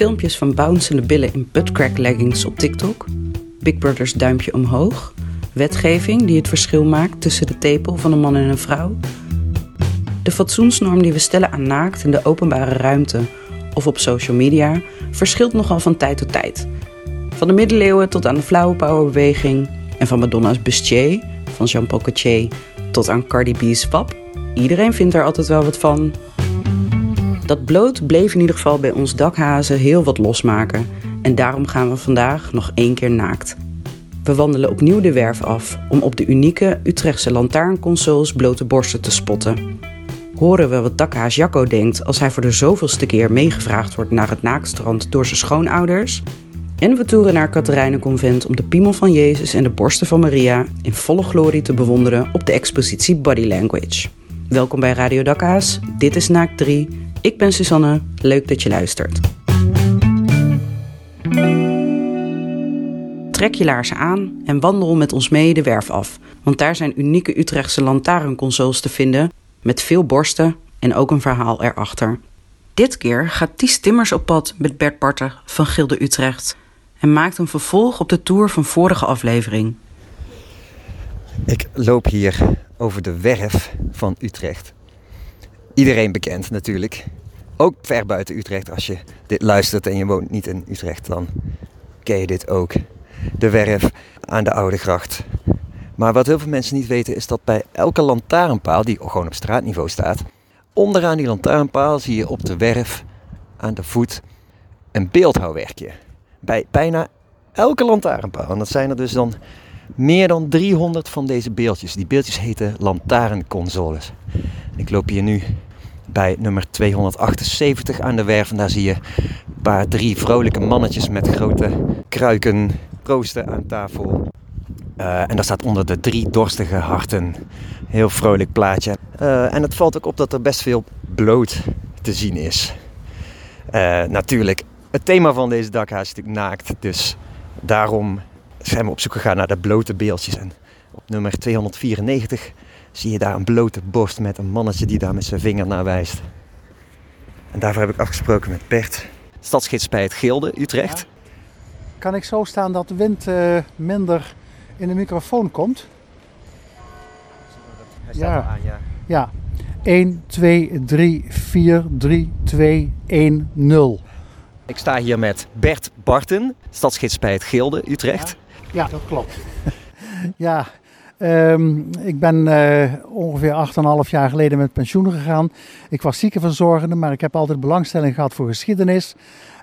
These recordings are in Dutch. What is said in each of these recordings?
Filmpjes van bouncende billen in buttcrack leggings op TikTok. Big Brother's duimpje omhoog. Wetgeving die het verschil maakt tussen de tepel van een man en een vrouw. De fatsoensnorm die we stellen aan naakt in de openbare ruimte of op social media verschilt nogal van tijd tot tijd. Van de middeleeuwen tot aan de flauwe powerbeweging en van Madonna's bustier, van Jean-Paul Gaultier tot aan Cardi B's wap. Iedereen vindt er altijd wel wat van. Dat bloot bleef in ieder geval bij ons dakhazen heel wat losmaken. En daarom gaan we vandaag nog één keer naakt. We wandelen opnieuw de werf af om op de unieke Utrechtse lantaarnconsoles blote borsten te spotten. Horen we wat dakhaas Jacco denkt als hij voor de zoveelste keer meegevraagd wordt naar het naaktstrand door zijn schoonouders? En we toeren naar Katerijnenconvent om de piemel van Jezus en de borsten van Maria in volle glorie te bewonderen op de expositie Body Language. Welkom bij Radio Dakhaas, dit is Naakt 3. Ik ben Susanne, leuk dat je luistert. Trek je laarzen aan en wandel met ons mee de werf af, want daar zijn unieke Utrechtse lantaarnconsoles te vinden met veel borsten en ook een verhaal erachter. Dit keer gaat Ties Timmers op pad met Bert Barten van Gilde Utrecht en maakt een vervolg op de tour van vorige aflevering. Ik loop hier over de werf van Utrecht. Iedereen bekend natuurlijk. Ook ver buiten Utrecht. Als je dit luistert en je woont niet in Utrecht, dan ken je dit ook. De werf aan de Oude Gracht. Maar wat heel veel mensen niet weten is dat bij elke lantaarnpaal, die gewoon op straatniveau staat, onderaan die lantaarnpaal zie je op de werf aan de voet een beeldhouwwerkje. Bij bijna elke lantaarnpaal. En dat zijn er dus dan meer dan 300 van deze beeldjes. Die beeldjes heten lantaarnconsoles. Ik loop hier nu bij nummer 278 aan de werf. En daar zie je een paar drie vrolijke mannetjes met grote kruiken proosten aan tafel. Uh, en daar staat onder de drie dorstige harten. Heel vrolijk plaatje. Uh, en het valt ook op dat er best veel bloot te zien is. Uh, natuurlijk, het thema van deze dakhaas is natuurlijk naakt. Dus daarom zijn we op zoek gegaan naar de blote beeldjes. En op nummer 294 zie je daar een blote borst met een mannetje die daar met zijn vinger naar wijst. En daarvoor heb ik afgesproken met Bert, stadsgids bij het Gilde, Utrecht. Ja. Kan ik zo staan dat de wind uh, minder in de microfoon komt? Hij staat ja. aan, ja. Ja. 1, 2, 3, 4, 3, 2, 1, 0. Ik sta hier met Bert Barten, stadsgids bij het Gilde, Utrecht. Ja, ja dat klopt. ja, um, ik ben uh, ongeveer 8,5 jaar geleden met pensioen gegaan. Ik was ziekenverzorgende, maar ik heb altijd belangstelling gehad voor geschiedenis.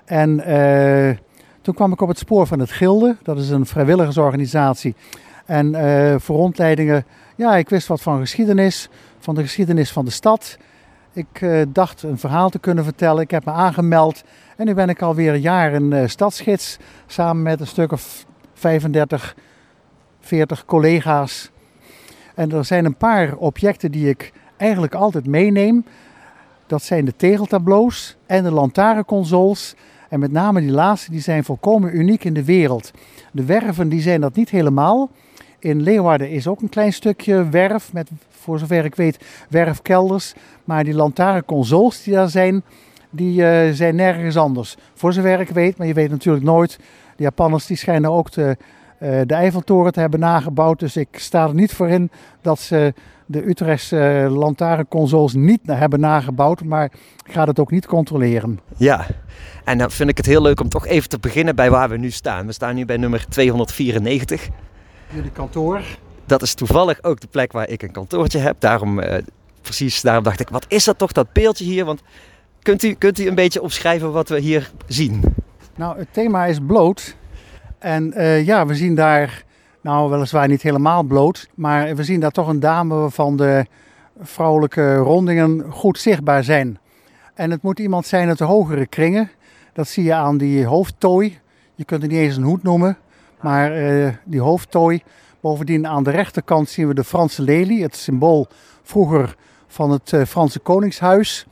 En uh, toen kwam ik op het spoor van het Gilde. Dat is een vrijwilligersorganisatie. En uh, voor rondleidingen, ja, ik wist wat van geschiedenis, van de geschiedenis van de stad. Ik dacht een verhaal te kunnen vertellen. Ik heb me aangemeld en nu ben ik alweer een jaar een stadsgids. Samen met een stuk of 35, 40 collega's. En er zijn een paar objecten die ik eigenlijk altijd meeneem. Dat zijn de tegeltableaus en de lantaarnconsoles. En met name die laatste, die zijn volkomen uniek in de wereld. De werven, die zijn dat niet helemaal. In Leeuwarden is ook een klein stukje werf, met voor zover ik weet werfkelders. Maar die lantaarnconsoles die daar zijn, die uh, zijn nergens anders. Voor zover ik weet, maar je weet natuurlijk nooit. De Japanners die schijnen ook de, uh, de Eiffeltoren te hebben nagebouwd. Dus ik sta er niet voor in dat ze de Utrechtse uh, lantaarnconsoles niet hebben nagebouwd. Maar ik ga het ook niet controleren. Ja, en dan vind ik het heel leuk om toch even te beginnen bij waar we nu staan. We staan nu bij nummer 294. Jullie kantoor. Dat is toevallig ook de plek waar ik een kantoortje heb. Daarom, precies, daarom dacht ik, wat is dat toch, dat beeldje hier? Want kunt u, kunt u een beetje opschrijven wat we hier zien? Nou, het thema is bloot. En uh, ja, we zien daar, nou weliswaar niet helemaal bloot, maar we zien daar toch een dame waarvan de vrouwelijke rondingen goed zichtbaar zijn. En het moet iemand zijn uit de hogere kringen. Dat zie je aan die hoofdtooi. Je kunt het niet eens een hoed noemen, maar uh, die hoofdtooi. Bovendien aan de rechterkant zien we de Franse lelie, het symbool vroeger van het uh, Franse Koningshuis.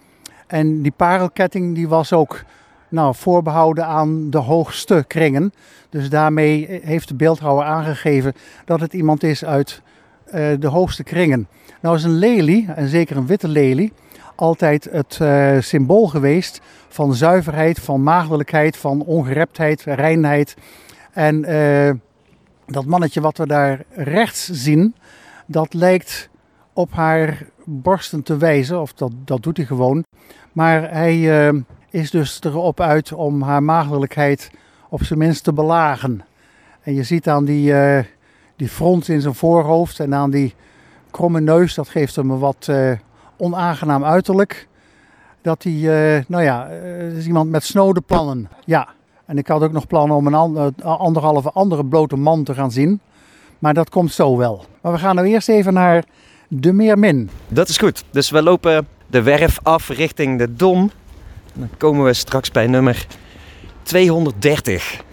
En die parelketting die was ook nou, voorbehouden aan de hoogste kringen. Dus daarmee heeft de beeldhouwer aangegeven dat het iemand is uit uh, de hoogste kringen. Nou is een lelie, en zeker een witte lelie, altijd het uh, symbool geweest van zuiverheid, van maagdelijkheid, van ongereptheid, reinheid. En uh, dat mannetje wat we daar rechts zien, dat lijkt op haar borsten te wijzen, of dat, dat doet hij gewoon. Maar hij uh, is dus erop uit om haar maagdelijkheid op zijn minst te belagen. En je ziet aan die, uh, die front in zijn voorhoofd en aan die kromme neus, dat geeft hem een wat uh, onaangenaam uiterlijk. Dat hij, nou ja, is iemand met snode plannen. Ja, en ik had ook nog plannen om een anderhalve andere blote man te gaan zien. Maar dat komt zo wel. Maar we gaan nou eerst even naar de Meermin. Dat is goed. Dus we lopen de werf af richting de Dom. Dan komen we straks bij nummer 230.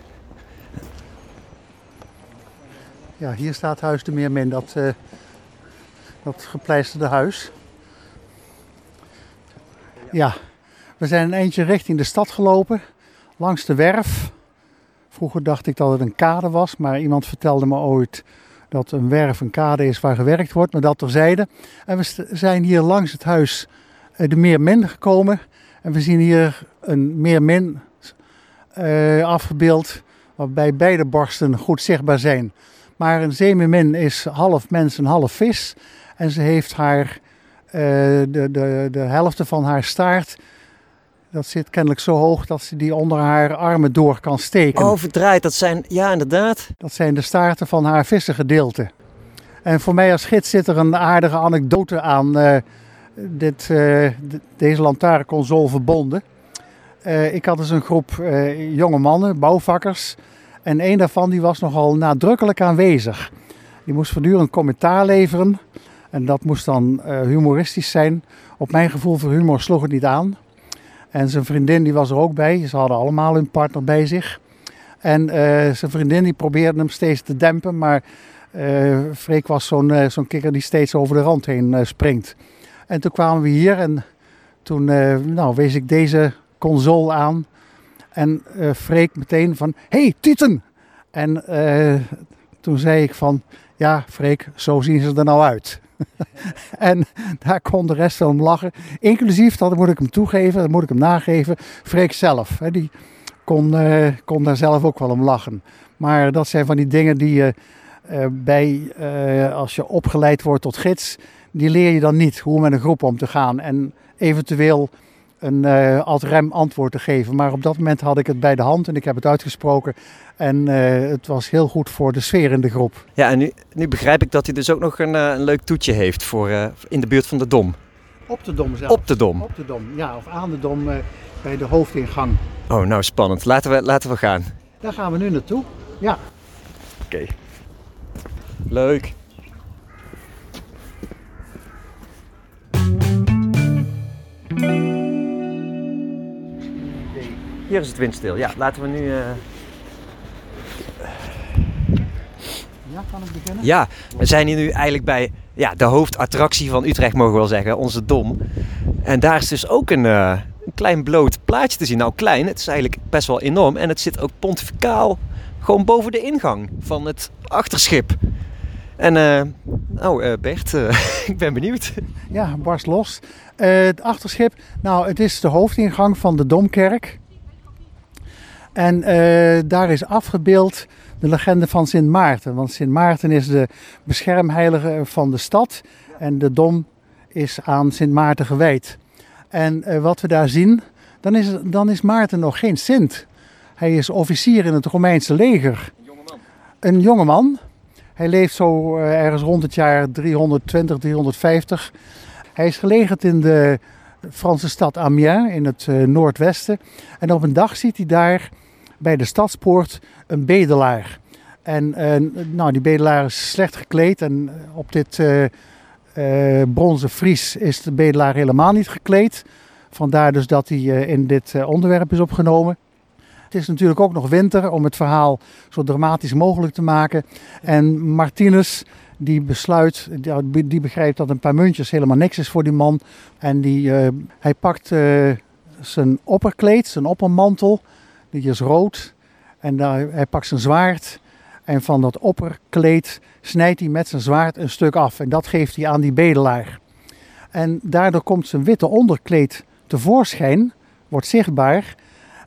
Ja, hier staat Huis de Meermin, dat, uh, dat gepleisterde huis. Ja, we zijn een eindje richting de stad gelopen, langs de werf. Vroeger dacht ik dat het een kade was, maar iemand vertelde me ooit dat een werf een kade is waar gewerkt wordt, maar dat terzijde. En we zijn hier langs het huis eh, de Meermin gekomen. En we zien hier een Meermin uh, afgebeeld, waarbij beide borsten goed zichtbaar zijn. Maar een zeemermin is half mens en half vis. En ze heeft haar, uh, de, de, de helft van haar staart dat zit kennelijk zo hoog dat ze die onder haar armen door kan steken. Oh, verdraaid. Dat zijn, ja inderdaad. Dat zijn de staarten van haar vissengedeelte. En voor mij als gids zit er een aardige anekdote aan uh, dit, uh, deze lantaarnconsole verbonden. Uh, ik had dus een groep jonge mannen, bouwvakkers. En een daarvan die was nogal nadrukkelijk aanwezig. Die moest voortdurend commentaar leveren. En dat moest dan humoristisch zijn. Op mijn gevoel voor humor sloeg het niet aan. En zijn vriendin die was er ook bij. Ze hadden allemaal hun partner bij zich. En uh, zijn vriendin die probeerde hem steeds te dempen. Maar uh, Freek was zo'n uh, zo'n kikker die steeds over de rand heen springt. En toen kwamen we hier en toen nou, wees ik deze console aan. En Freek meteen van, hey, tieten! En toen zei ik van, ja Freek, zo zien ze er nou uit. en daar kon de rest van hem lachen. Inclusief, dat moet ik hem toegeven, dat moet ik hem nageven, Freek zelf. Hè, die kon, uh, kon daar zelf ook wel om lachen. Maar dat zijn van die dingen die je uh, bij, uh, als je opgeleid wordt tot gids, die leer je dan niet hoe met een groep om te gaan. En eventueel een uh, ad rem antwoord te geven. Maar op dat moment had ik het bij de hand en ik heb het uitgesproken. En uh, het was heel goed voor de sfeer in de groep. Ja, en nu, nu begrijp ik dat hij dus ook nog een, uh, een leuk toetje heeft voor, in de buurt van de Dom. Op de Dom zelf. Op de Dom. Op de Dom, ja. Of aan de Dom bij de hoofdingang. Oh, nou spannend. Laten we, laten we gaan. Daar gaan we nu naartoe. Ja. Oké. Okay. Leuk. Hier is het windstil. Ja, laten we nu. Uh... Ja, kan ik beginnen? Ja, we zijn hier nu eigenlijk bij ja, de hoofdattractie van Utrecht, mogen we wel zeggen, onze Dom. En daar is dus ook een, uh, een klein bloot plaatje te zien. Nou, klein, het is eigenlijk best wel enorm. En het zit ook pontificaal gewoon boven de ingang van het achterschip. En uh, nou, uh, Bert, uh, ik ben benieuwd. Ja, barst los. het achterschip, nou, het is de hoofdingang van de Domkerk. En daar is afgebeeld de legende van Sint Maarten. Want Sint Maarten is de beschermheilige van de stad. En de Dom is aan Sint Maarten gewijd. En wat we daar zien, dan is, dan is Maarten nog geen Sint. Hij is officier in het Romeinse leger. Een jongeman. Een jongeman. Hij leeft zo ergens rond het jaar 320, 350. Hij is gelegerd in de Franse stad Amiens in het noordwesten. En op een dag ziet hij daar bij de stadspoort een bedelaar. En uh, nou, die bedelaar is slecht gekleed. En op dit uh, bronzen vries is de bedelaar helemaal niet gekleed. Vandaar dus dat hij in dit onderwerp is opgenomen. Het is natuurlijk ook nog winter om het verhaal zo dramatisch mogelijk te maken. En Martinus die besluit, die begrijpt dat een paar muntjes helemaal niks is voor die man. En die, hij pakt zijn opperkleed, zijn oppermantel, die is rood. En daar, hij pakt zijn zwaard en van dat opperkleed snijdt hij met zijn zwaard een stuk af. En dat geeft hij aan die bedelaar. En daardoor komt zijn witte onderkleed tevoorschijn, wordt zichtbaar.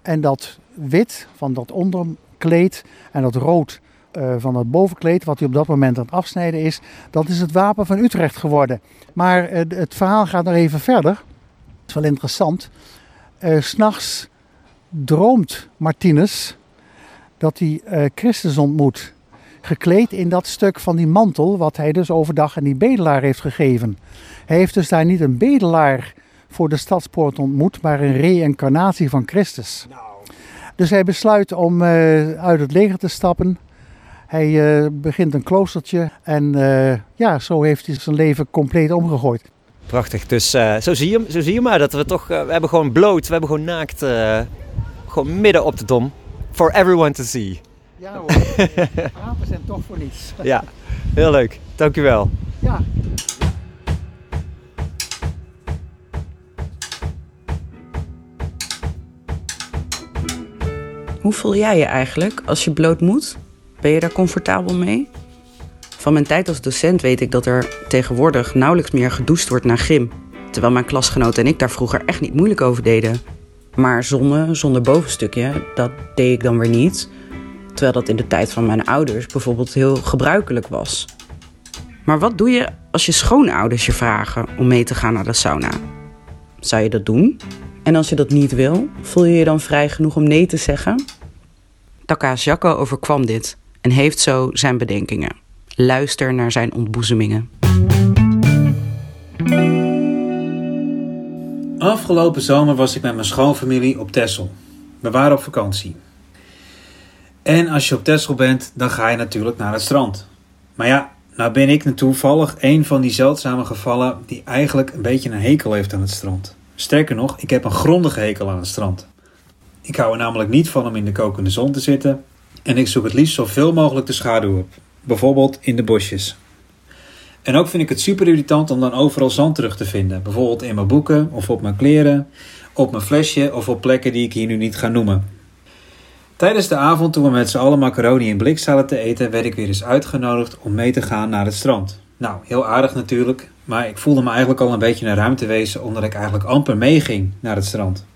En dat wit van dat onderkleed en dat rood uh, van het bovenkleed, wat hij op dat moment aan het afsnijden is, dat is het wapen van Utrecht geworden. Maar uh, het verhaal gaat nog even verder. Dat is wel interessant. Uh, S'nachts droomt Martinus dat hij Christus ontmoet. Gekleed in dat stuk van die mantel, wat hij dus overdag aan die bedelaar heeft gegeven. Hij heeft dus daar niet een bedelaar voor de stadspoort ontmoet, maar een reïncarnatie van Christus. Dus hij besluit om uit het leger te stappen hij uh, begint een kloostertje en ja, zo heeft hij zijn leven compleet omgegooid. Prachtig, dus uh, zo, zie je, zo zie je maar dat we toch, we hebben gewoon bloot, we hebben gewoon naakt, gewoon midden op de dom. For everyone to see. Ja hoor, apen zijn toch voor niets. ja, heel leuk. Dankjewel. Ja. Hoe voel jij je eigenlijk als je bloot moet? Ben je daar comfortabel mee? Van mijn tijd als docent weet ik dat er tegenwoordig nauwelijks meer gedoucht wordt na gym. Terwijl mijn klasgenoten en ik daar vroeger echt niet moeilijk over deden. Maar zonne zonder bovenstukje, dat deed ik dan weer niet. Terwijl dat in de tijd van mijn ouders bijvoorbeeld heel gebruikelijk was. Maar wat doe je als je schoonouders je vragen om mee te gaan naar de sauna? Zou je dat doen? En als je dat niet wil, voel je je dan vrij genoeg om nee te zeggen? Taka's Jacco overkwam dit en heeft zo zijn bedenkingen. Luister naar zijn ontboezemingen. Afgelopen zomer was ik met mijn schoonfamilie op Texel. We waren op vakantie. En als je op Texel bent, dan ga je natuurlijk naar het strand. Maar ja, nou ben ik toevallig een van die zeldzame gevallen die eigenlijk een beetje een hekel heeft aan het strand. Sterker nog, ik heb een grondige hekel aan het strand. Ik hou er namelijk niet van om in de kokende zon te zitten en ik zoek het liefst zoveel mogelijk de schaduw op, bijvoorbeeld in de bosjes. En ook vind ik het super irritant om dan overal zand terug te vinden, bijvoorbeeld in mijn boeken of op mijn kleren, op mijn flesje of op plekken die ik hier nu niet ga noemen. Tijdens de avond toen we met z'n allen macaroni in blik zaten te eten, werd ik weer eens uitgenodigd om mee te gaan naar het strand. Nou, heel aardig natuurlijk, maar ik voelde me eigenlijk al een beetje een ruimtewezen omdat ik eigenlijk amper meeging naar het strand.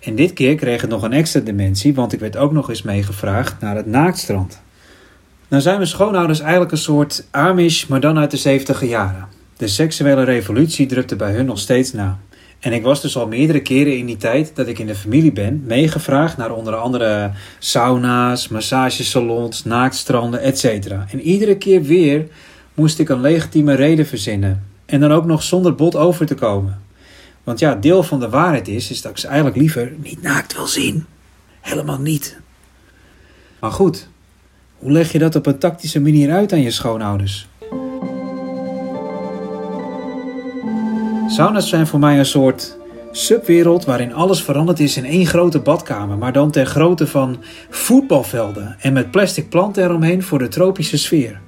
En dit keer kreeg het nog een extra dimensie, want ik werd ook nog eens meegevraagd naar het naaktstrand. Nou zijn mijn schoonouders eigenlijk een soort Amish, maar dan uit de 70 jaren. De seksuele revolutie drupte bij hun nog steeds na. En ik was dus al meerdere keren in die tijd dat ik in de familie ben meegevraagd naar onder andere sauna's, massagesalons, naaktstranden, etc. En iedere keer weer moest ik een legitieme reden verzinnen. En dan ook nog zonder bot over te komen. Want ja, deel van de waarheid is, is dat ik ze eigenlijk liever niet naakt wil zien. Helemaal niet. Maar goed, hoe leg je dat op een tactische manier uit aan je schoonouders? Sauna's zijn voor mij een soort subwereld waarin alles veranderd is in één grote badkamer, maar dan ter grootte van voetbalvelden en met plastic planten eromheen voor de tropische sfeer.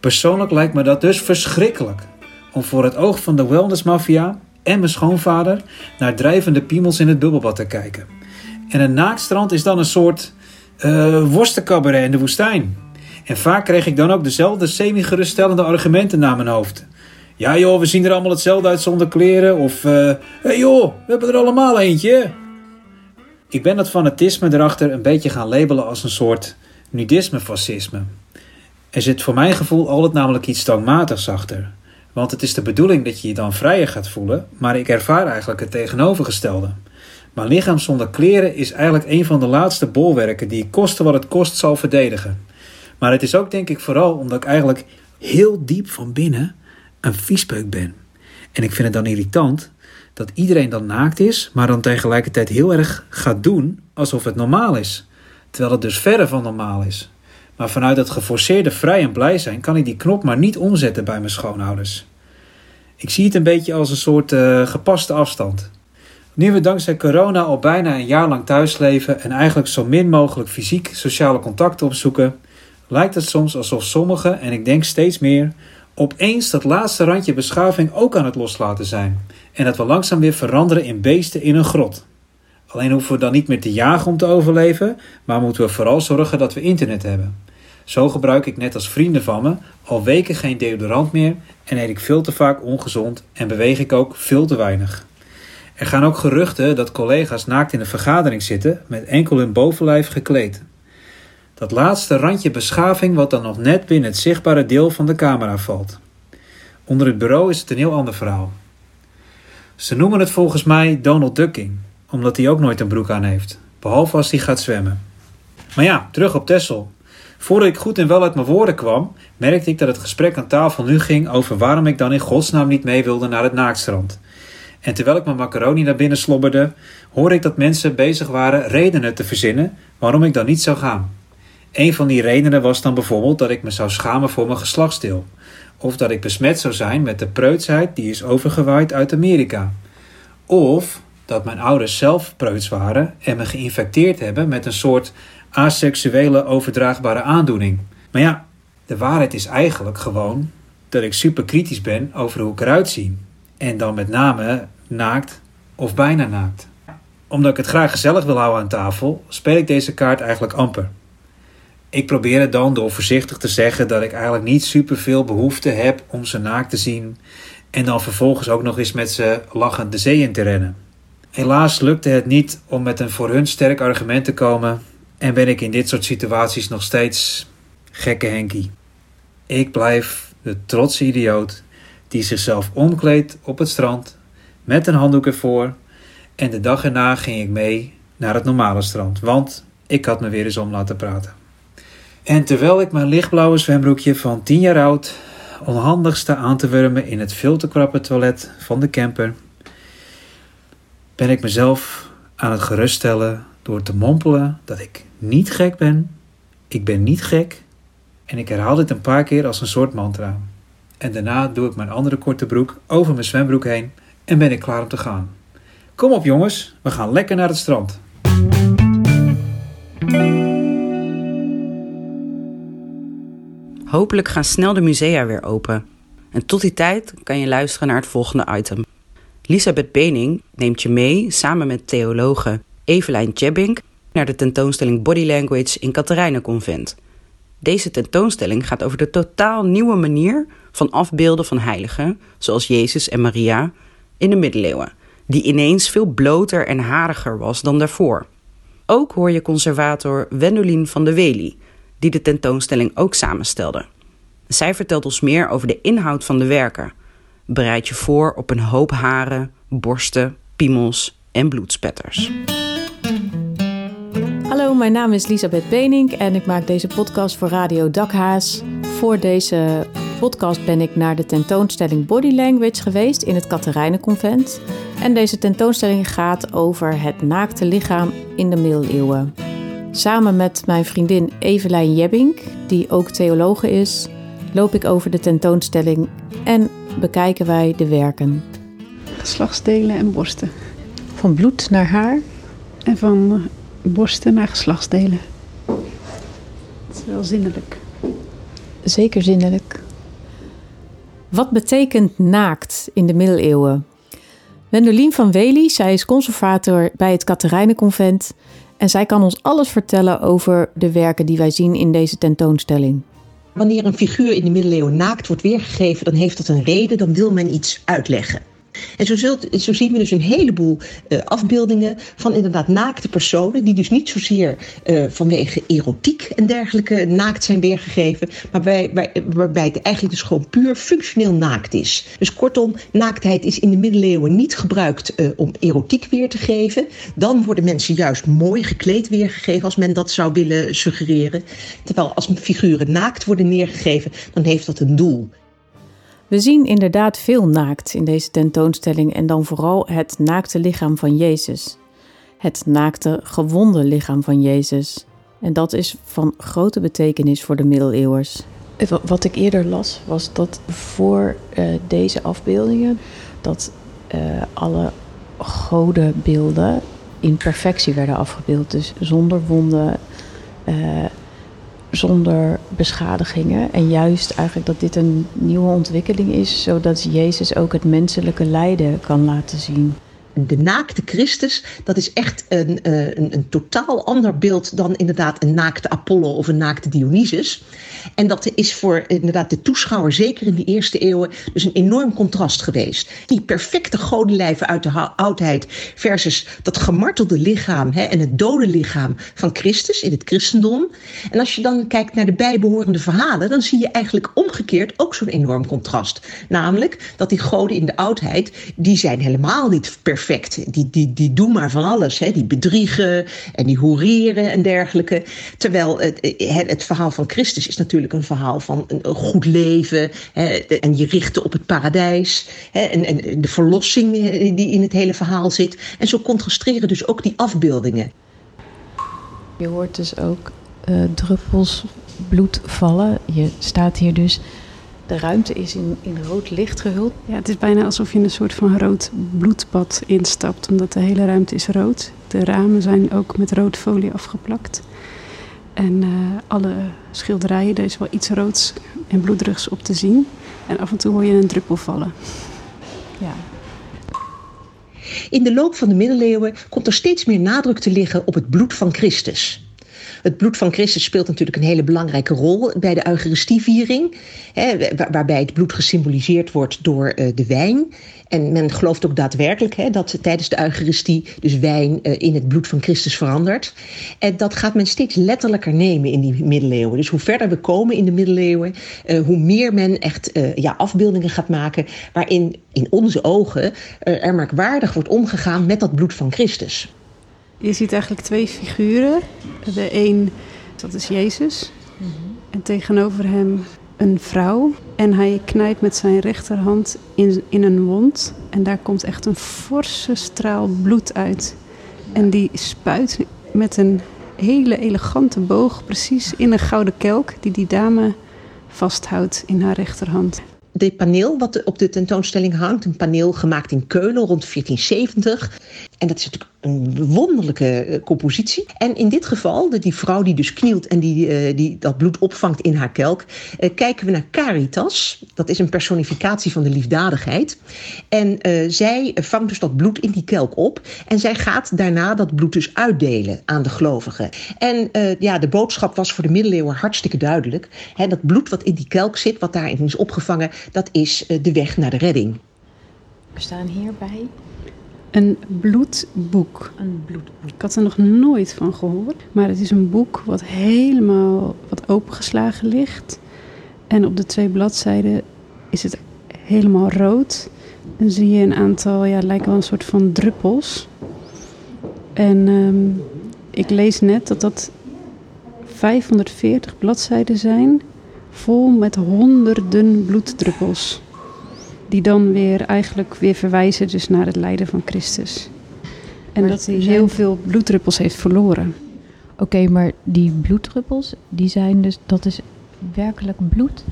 Persoonlijk lijkt me dat dus verschrikkelijk om voor het oog van de wellnessmafia en mijn schoonvader naar drijvende piemels in het bubbelbad te kijken. En een naaktstrand is dan een soort uh, worstencabaret in de woestijn. En vaak kreeg ik dan ook dezelfde semi-geruststellende argumenten naar mijn hoofd. Ja joh, we zien er allemaal hetzelfde uit zonder kleren. Of, uh, hey joh, we hebben er allemaal eentje. Ik ben dat fanatisme erachter een beetje gaan labelen als een soort nudisme-fascisme. Er zit voor mijn gevoel altijd namelijk iets toonmatigs achter. Want het is de bedoeling dat je je dan vrijer gaat voelen, maar ik ervaar eigenlijk het tegenovergestelde. Mijn lichaam zonder kleren is eigenlijk een van de laatste bolwerken die ik koste wat het kost zal verdedigen. Maar het is ook denk ik vooral omdat ik eigenlijk heel diep van binnen een viespeuk ben. En ik vind het dan irritant dat iedereen dan naakt is, maar dan tegelijkertijd heel erg gaat doen alsof het normaal is. Terwijl het dus verre van normaal is. Maar vanuit het geforceerde vrij en blij zijn kan ik die knop maar niet omzetten bij mijn schoonouders. Ik zie het een beetje als een soort uh, gepaste afstand. Nu we dankzij corona al bijna een jaar lang thuis leven en eigenlijk zo min mogelijk fysiek sociale contacten opzoeken, lijkt het soms alsof sommigen, en ik denk steeds meer, opeens dat laatste randje beschaving ook aan het loslaten zijn. En dat we langzaam weer veranderen in beesten in een grot. Alleen hoeven we dan niet meer te jagen om te overleven, maar moeten we vooral zorgen dat we internet hebben. Zo gebruik ik net als vrienden van me al weken geen deodorant meer en eet ik veel te vaak ongezond en beweeg ik ook veel te weinig. Er gaan ook geruchten dat collega's naakt in een vergadering zitten met enkel hun bovenlijf gekleed. Dat laatste randje beschaving wat dan nog net binnen het zichtbare deel van de camera valt. Onder het bureau is het een heel ander verhaal. Ze noemen het volgens mij Donald Ducking, omdat hij ook nooit een broek aan heeft, behalve als hij gaat zwemmen. Maar ja, terug op Tessel. Voordat ik goed en wel uit mijn woorden kwam, merkte ik dat het gesprek aan tafel nu ging over waarom ik dan in godsnaam niet mee wilde naar het naaktstrand. En terwijl ik mijn macaroni naar binnen slobberde, hoorde ik dat mensen bezig waren redenen te verzinnen waarom ik dan niet zou gaan. Een van die redenen was dan bijvoorbeeld dat ik me zou schamen voor mijn geslachtsdeel. Of dat ik besmet zou zijn met de preutsheid die is overgewaaid uit Amerika. Of dat mijn ouders zelf preuts waren en me geïnfecteerd hebben met een soort aseksuele overdraagbare aandoening. Maar ja, de waarheid is eigenlijk gewoon dat ik super kritisch ben over hoe ik eruit zie. En dan met name naakt of bijna naakt. Omdat ik het graag gezellig wil houden aan tafel, speel ik deze kaart eigenlijk amper. Ik probeer het dan door voorzichtig te zeggen dat ik eigenlijk niet superveel behoefte heb om ze naakt te zien en dan vervolgens ook nog eens met ze lachend de zee in te rennen. Helaas lukte het niet om met een voor hun sterk argument te komen en ben ik in dit soort situaties nog steeds gekke Henkie. Ik blijf de trotse idioot die zichzelf omkleedt op het strand met een handdoek ervoor en de dag erna ging ik mee naar het normale strand, want ik had me weer eens om laten praten. En terwijl ik mijn lichtblauwe zwembroekje van 10 jaar oud onhandig sta aan te wurmen in het veel te krappe toilet van de camper, ben ik mezelf aan het geruststellen door te mompelen dat ik niet gek ben. Ik ben niet gek. En ik herhaal dit een paar keer als een soort mantra. En daarna doe ik mijn andere korte broek over mijn zwembroek heen en ben ik klaar om te gaan. Kom op jongens, we gaan lekker naar het strand. Hopelijk gaan snel de musea weer open. En tot die tijd kan je luisteren naar het volgende item. Elisabeth Bening neemt je mee samen met theologe Evelijn Jebbink naar de tentoonstelling Body Language in Katerijnenconvent. Deze tentoonstelling gaat over de totaal nieuwe manier van afbeelden van heiligen, zoals Jezus en Maria, in de middeleeuwen, die ineens veel bloter en hariger was dan daarvoor. Ook hoor je conservator Wendolien van de Wely, die de tentoonstelling ook samenstelde. Zij vertelt ons meer over de inhoud van de werken. Bereid je voor op een hoop haren, borsten, piemels en bloedspetters. Hallo, mijn naam is Elisabeth Benink en ik maak deze podcast voor Radio Dakhaas. Voor deze podcast ben ik naar de tentoonstelling Body Language geweest in het Katerijnenconvent. En deze tentoonstelling gaat over het naakte lichaam in de middeleeuwen. Samen met mijn vriendin Evelijn Jebbink, die ook theologe is, loop ik over de tentoonstelling en bekijken wij de werken. Geslachtsdelen en borsten. Van bloed naar haar. En van borsten naar geslachtsdelen. Het is wel zinnelijk. Zeker zinnelijk. Wat betekent naakt in de middeleeuwen? Wendolien van Wely, zij is conservator bij het Katerijnenconvent en zij kan ons alles vertellen over de werken die wij zien in deze tentoonstelling. Wanneer een figuur in de middeleeuwen naakt wordt weergegeven, dan heeft dat een reden, dan wil men iets uitleggen. En zo, zult, zo zien we dus een heleboel uh, afbeeldingen van inderdaad naakte personen, die dus niet zozeer uh, vanwege erotiek en dergelijke naakt zijn weergegeven, maar bij, bij, waarbij het eigenlijk dus gewoon puur functioneel naakt is. Dus kortom, naaktheid is in de middeleeuwen niet gebruikt uh, om erotiek weer te geven. Dan worden mensen juist mooi gekleed weergegeven, als men dat zou willen suggereren. Terwijl als figuren naakt worden neergegeven, dan heeft dat een doel. We zien inderdaad veel naakt in deze tentoonstelling en dan vooral het naakte lichaam van Jezus. Het naakte, gewonde lichaam van Jezus. En dat is van grote betekenis voor de middeleeuwers. Wat ik eerder las was dat voor uh, deze afbeeldingen dat uh, alle godenbeelden in perfectie werden afgebeeld. Dus zonder wonden, uh, zonder beschadigingen. En juist eigenlijk dat dit een nieuwe ontwikkeling is, zodat Jezus ook het menselijke lijden kan laten zien. De naakte Christus, dat is echt een, een, een, totaal ander beeld dan inderdaad een naakte Apollo of een naakte Dionysus. En dat is voor inderdaad de toeschouwer, zeker in de eerste eeuwen, dus een enorm contrast geweest. Die perfecte godenlijven uit de oudheid versus dat gemartelde lichaam hè, en het dode lichaam van Christus in het christendom. En als je dan kijkt naar de bijbehorende verhalen, dan zie je eigenlijk omgekeerd ook zo'n enorm contrast. Namelijk dat die goden in de oudheid, die zijn helemaal niet perfect. Die, die, die doen maar van alles. Hè. Die bedriegen en die hoereren en dergelijke. Terwijl het, het verhaal van Christus is natuurlijk een verhaal van een, goed leven. Hè, en je richten op het paradijs. Hè, en, en de verlossing die in het hele verhaal zit. En zo contrasteren dus ook die afbeeldingen. Je hoort dus ook uh, druppels bloed vallen. Je staat hier dus. De ruimte is in, in rood licht gehuld. Ja, het is bijna alsof je in een soort van rood bloedbad instapt, omdat de hele ruimte is rood. De ramen zijn ook met rood folie afgeplakt. En uh, alle schilderijen, er is wel iets roods en bloederigs op te zien. En af en toe hoor je een druppel vallen. Ja. In de loop van de middeleeuwen komt er steeds meer nadruk te liggen op het bloed van Christus. Het bloed van Christus speelt natuurlijk een hele belangrijke rol bij de Eucharistieviering, hè, waarbij het bloed gesymboliseerd wordt door uh, de wijn. En men gelooft ook daadwerkelijk hè, dat tijdens de Eucharistie dus wijn uh, in het bloed van Christus verandert. En dat gaat men steeds letterlijker nemen in die middeleeuwen. Dus hoe verder we komen in de middeleeuwen, uh, hoe meer men echt ja, afbeeldingen gaat maken waarin in onze ogen er merkwaardig wordt omgegaan met dat bloed van Christus. Je ziet eigenlijk twee figuren. De een, dat is Jezus. Mm -hmm. En tegenover hem een vrouw. En hij knijpt met zijn rechterhand in, in een wond. En daar komt echt een forse straal bloed uit. En die spuit met een hele elegante boog precies in een gouden kelk die die dame vasthoudt in haar rechterhand dit paneel wat op de tentoonstelling hangt. Een paneel gemaakt in Keulen rond 1470. En dat is natuurlijk een wonderlijke eh, compositie. En in dit geval, die vrouw die dus knielt en die, uh, die dat bloed opvangt in haar kelk, uh, kijken we naar Caritas. Dat is een personificatie van de liefdadigheid. En zij vangt dus dat bloed in die kelk op. En zij gaat daarna dat bloed dus uitdelen aan de gelovigen. En ja, de boodschap was voor de middeleeuwen hartstikke duidelijk. Dat bloed wat in die kelk zit, wat daarin is opgevangen, dat is de weg naar de redding. We staan hierbij een bloedboek. Een bloedboek. Ik had er nog nooit van gehoord. Maar het is een boek wat helemaal wat opengeslagen ligt. En op de twee bladzijden is het helemaal rood. En zie je een aantal, ja, lijken wel een soort van druppels. En um, ik lees net dat dat 540 bladzijden zijn, vol met honderden bloeddruppels die dan weer eigenlijk weer verwijzen dus naar het lijden van Christus. En maar dat hij heel veel bloeddruppels heeft verloren. Oké, maar die bloeddruppels, die zijn dus, dat is werkelijk bloed?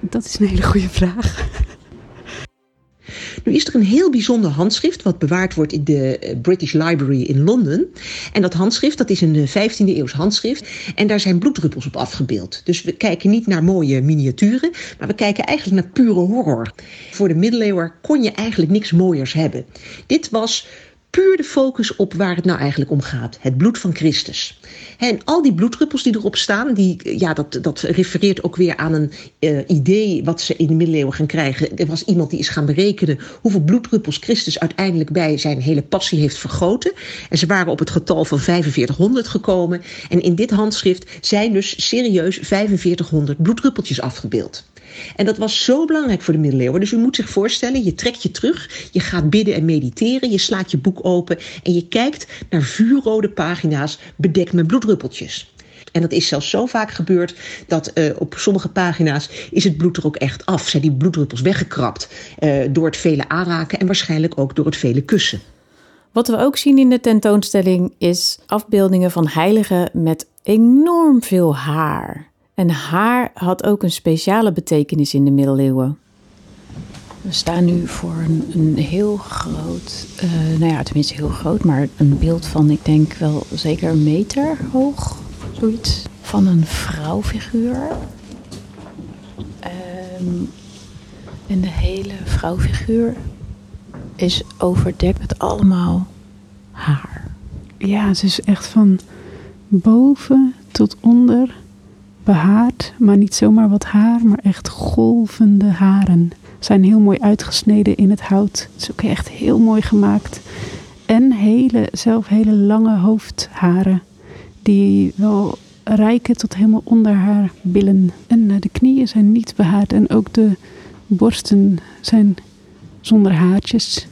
Dat is een hele goede vraag. Nu is er een heel bijzonder handschrift wat bewaard wordt in de eh, British Library in Londen. En dat handschrift dat is een 15e eh, eeuws handschrift. En daar zijn bloeddruppels op afgebeeld. Dus we kijken niet naar mooie miniaturen, maar we kijken eigenlijk naar pure horror. Voor de middeleeuwen kon je eigenlijk niks mooiers hebben. Dit was puur de focus op waar het nou eigenlijk om gaat. Het bloed van Christus. En al die bloeddruppels die erop staan, die, ja, dat, dat refereert ook weer aan een uh, idee wat ze in de middeleeuwen gaan krijgen. Er was iemand die is gaan berekenen hoeveel bloeddruppels Christus uiteindelijk bij zijn hele passie heeft vergoten. En ze waren op het getal van 4500 gekomen. En in dit handschrift zijn dus serieus 4500 bloeddruppeltjes afgebeeld. En dat was zo belangrijk voor de middeleeuwen. Dus u moet zich voorstellen, je trekt je terug, je gaat bidden en mediteren, je slaat je boek open en je kijkt naar vuurrode pagina's bedekt met bloeddruppeltjes. En dat is zelfs zo vaak gebeurd dat uh, op sommige pagina's is het bloed er ook echt af. Zijn die bloeddruppels weggekrapt uh, door het vele aanraken en waarschijnlijk ook door het vele kussen. Wat we ook zien in de tentoonstelling is afbeeldingen van heiligen met enorm veel haar. En haar had ook een speciale betekenis in de middeleeuwen. We staan nu voor een, een heel groot, uh, nou ja, tenminste heel groot, maar een beeld van, ik denk wel zeker een meter hoog, zoiets. Van een vrouwfiguur. Um, en de hele vrouwfiguur is overdekt met allemaal haar. Ja, ze is echt van boven tot onder behaard, maar niet zomaar wat haar, maar echt golvende haren. Zijn heel mooi uitgesneden in het hout. Het is ook echt heel mooi gemaakt. En hele, zelf hele lange hoofdharen, die wel rijken tot helemaal onder haar billen. En eh, de knieën zijn niet behaard en ook de borsten zijn zonder haartjes.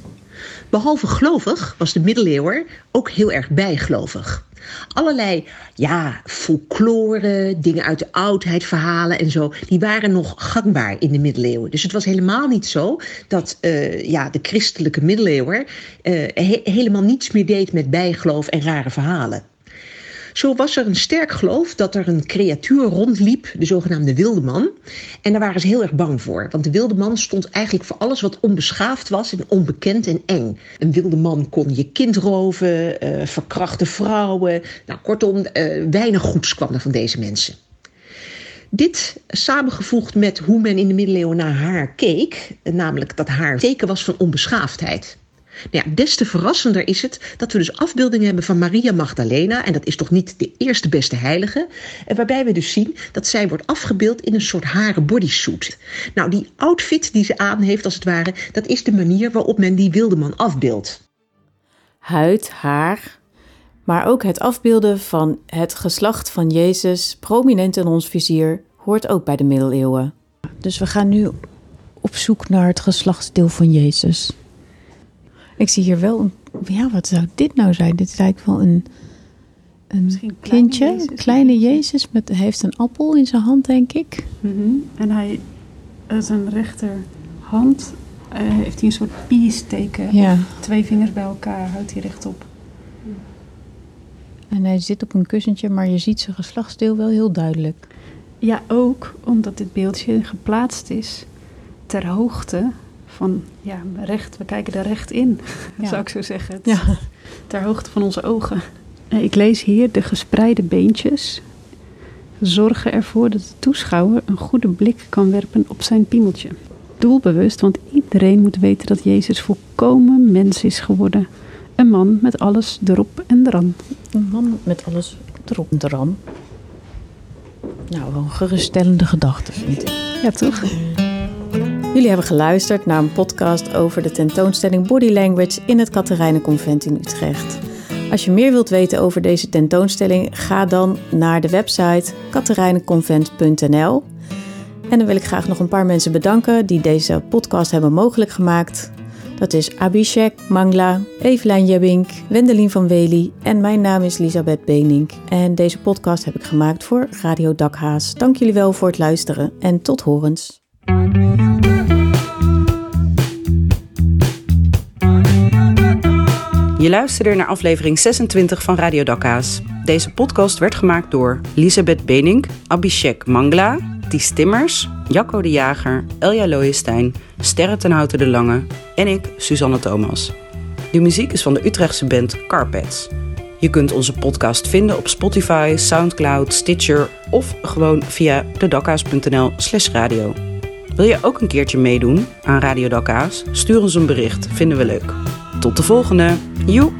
Behalve gelovig was de middeleeuwer ook heel erg bijgelovig. Allerlei ja, folklore, dingen uit de oudheid, verhalen en zo, die waren nog gangbaar in de middeleeuwen. Dus het was helemaal niet zo dat uh, ja, de christelijke middeleeuwer uh, he helemaal niets meer deed met bijgeloof en rare verhalen. Zo was er een sterk geloof dat er een creatuur rondliep, de zogenaamde wilde man. En daar waren ze heel erg bang voor. Want de wilde man stond eigenlijk voor alles wat onbeschaafd was en onbekend en eng. Een wilde man kon je kind roven, uh, verkrachte vrouwen. Nou, kortom, uh, weinig goeds kwam er van deze mensen. Dit samengevoegd met hoe men in de middeleeuwen naar haar keek, namelijk dat haar teken was van onbeschaafdheid. Nou ja, des te verrassender is het dat we dus afbeeldingen hebben van Maria Magdalena. En dat is toch niet de eerste beste heilige. En waarbij we dus zien dat zij wordt afgebeeld in een soort haren bodysuit. Nou, die outfit die ze aan heeft als het ware, dat is de manier waarop men die wilde man afbeeldt. Huid, haar, maar ook het afbeelden van het geslacht van Jezus, prominent in ons vizier, hoort ook bij de middeleeuwen. Dus we gaan nu op zoek naar het geslachtsdeel van Jezus. Ik zie hier wel een. Ja, wat zou dit nou zijn? Dit is eigenlijk wel een. Een kindje, kleine Jezus, kleine Jezus met, heeft een appel in zijn hand, denk ik. Mm -hmm. En hij, zijn rechterhand, uh, heeft hij een soort peace teken. Ja. Twee vingers bij elkaar houdt hij rechtop. En hij zit op een kussentje, maar je ziet zijn geslachtsdeel wel heel duidelijk. Ja, ook omdat dit beeldje geplaatst is ter hoogte van ja, recht, we kijken er recht in, ja. zou ik zo zeggen. Het, ja. Ter hoogte van onze ogen. Ik lees hier de gespreide beentjes zorgen ervoor dat de toeschouwer een goede blik kan werpen op zijn piemeltje. Doelbewust, want iedereen moet weten dat Jezus volkomen mens is geworden. Een man met alles erop en eran. Een man met alles erop en eran. Nou, wel een geruststellende gedachte, vind ik. Ja, toch? Jullie hebben geluisterd naar een podcast over de tentoonstelling Body Language in het Katerijnenconvent in Utrecht. Als je meer wilt weten over deze tentoonstelling, ga dan naar de website katerijnenconvent.nl. En dan wil ik graag nog een paar mensen bedanken die deze podcast hebben mogelijk gemaakt. Dat is Abhishek Mangla, Evelijn Jebbink, Wendelin van Wely en mijn naam is Elisabeth Benink. En deze podcast heb ik gemaakt voor Radio Dakhaas. Dank jullie wel voor het luisteren en tot horens. Je luisterde naar aflevering 26 van Radio Dakka's. Deze podcast werd gemaakt door Elisabeth Benink, Abhishek Mangla, Ties Timmers, Jacco de Jager, Elja Looijenstein, Sterre ten Houten de Lange en ik, Suzanne Thomas. De muziek is van de Utrechtse band Carpets. Je kunt onze podcast vinden op Spotify, Soundcloud, Stitcher of gewoon via dedakka's.nl slash radio. Wil je ook een keertje meedoen aan Radio Dakka's? Stuur ons een bericht, vinden we leuk. Tot de volgende. Joe!